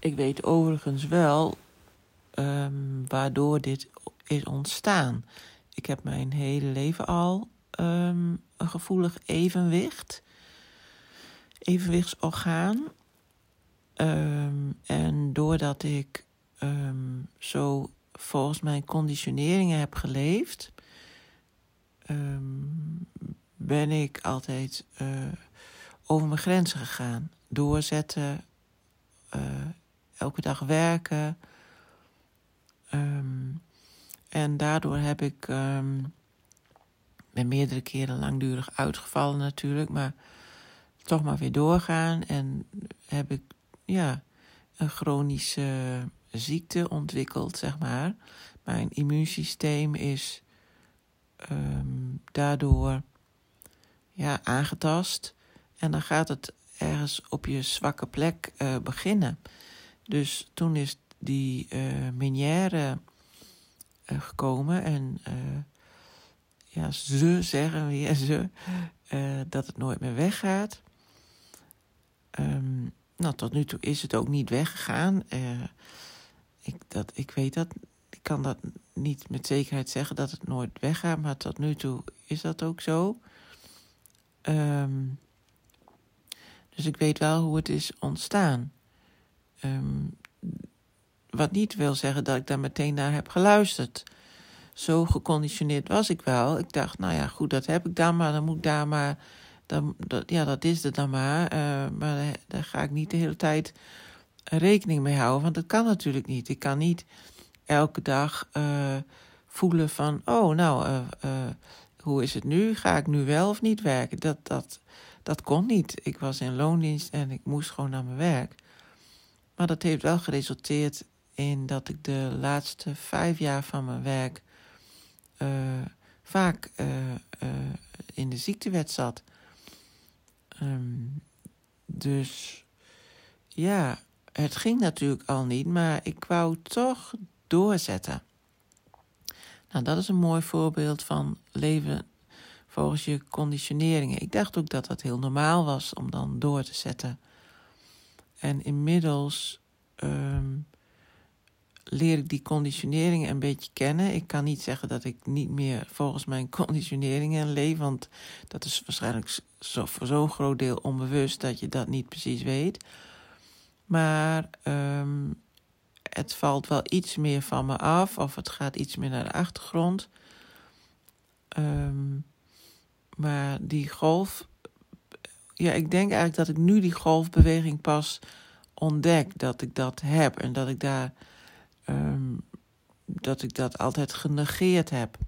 Ik weet overigens wel ehm, waardoor dit is ontstaan. Ik heb mijn hele leven al ehm, een gevoelig evenwicht, evenwichtsorgaan. Um, en doordat ik zo volgens mijn conditioneringen heb geleefd, ben ik altijd uh, over mijn grenzen gegaan. Doorzetten, uh, elke dag werken. Um, en daardoor heb ik, um, ben meerdere keren langdurig uitgevallen natuurlijk, maar toch maar weer doorgaan. En heb ik, ja, een chronische ziekte ontwikkeld, zeg maar. Mijn immuunsysteem is um, daardoor ja, aangetast. En dan gaat het ergens op je zwakke plek uh, beginnen. Dus toen is die uh, minière uh, gekomen en ja, ze zeggen weer ze dat het nooit meer weggaat. Um, nou, tot nu toe is het ook niet weggegaan. ik, dat, ik weet dat, ik kan dat niet met zekerheid zeggen dat het nooit weggaat, maar tot nu toe is dat ook zo. Um, dus ik weet wel hoe het is ontstaan. Um, wat niet wil zeggen dat ik daar meteen naar heb geluisterd. Zo geconditioneerd was ik wel. Ik dacht, nou ja, goed, dat heb ik dan, maar dan moet ik daar maar. Dan, dat, ja, dat is het dan maar. Uh, maar daar ga ik niet de hele tijd rekening mee houden. Want dat kan natuurlijk niet. Ik kan niet elke dag uh, voelen van, oh, nou, uh, hoe is het nu? Ga ik nu wel of niet werken? Dat, dat, dat kon niet. Ik was in loondienst en ik moest gewoon naar mijn werk. Maar dat heeft wel geresulteerd in dat ik de laatste vijf jaar van mijn werk uh, vaak uh, uh, in de ziektewet zat. Um, dus ja, het ging natuurlijk al niet, maar ik wou toch doorzetten. Nou, dat is een mooi voorbeeld van leven volgens je conditioneringen. Ik dacht ook dat dat heel normaal was om dan door te zetten. En inmiddels um, leer ik die conditioneringen een beetje kennen. Ik kan niet zeggen dat ik niet meer volgens mijn conditioneringen leef, want dat is waarschijnlijk zo, voor zo'n groot deel onbewust dat je dat niet precies weet. Maar um, het valt wel iets meer van me af of het gaat iets meer naar de achtergrond. Um, maar die golf, ja, ik denk eigenlijk dat ik nu die golfbeweging pas ontdek dat ik dat heb en dat ik daar, um, dat ik dat altijd genegeerd heb.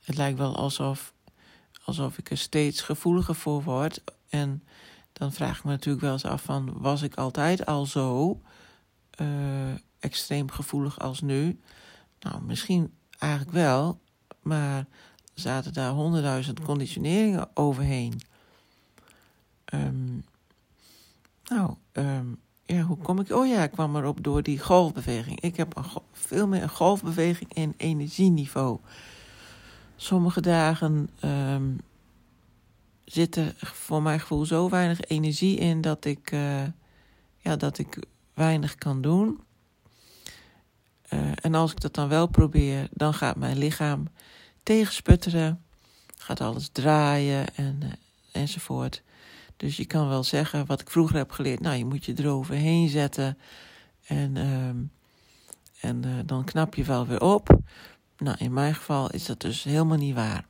Het lijkt wel alsof, alsof ik er steeds gevoeliger voor word. En dan vraag ik me natuurlijk wel eens af van, was ik altijd al zo uh, extreem gevoelig als nu? Nou, misschien eigenlijk wel, maar zaten daar honderdduizend conditioneringen overheen. Um, nou, um, ja, hoe kom ik? Oh ja, ik kwam erop door die golfbeweging. Ik heb een, veel meer een golfbeweging in energieniveau. Sommige dagen um, zit er voor mijn gevoel zo weinig energie in dat ik, uh, ja, dat ik weinig kan doen. Uh, en als ik dat dan wel probeer, dan gaat mijn lichaam tegensputteren, gaat alles draaien en, uh, enzovoort. Dus je kan wel zeggen, wat ik vroeger heb geleerd, nou je moet je eroverheen zetten en, uh, en uh, dan knap je wel weer op. Nou, in mijn geval is dat dus helemaal niet waar.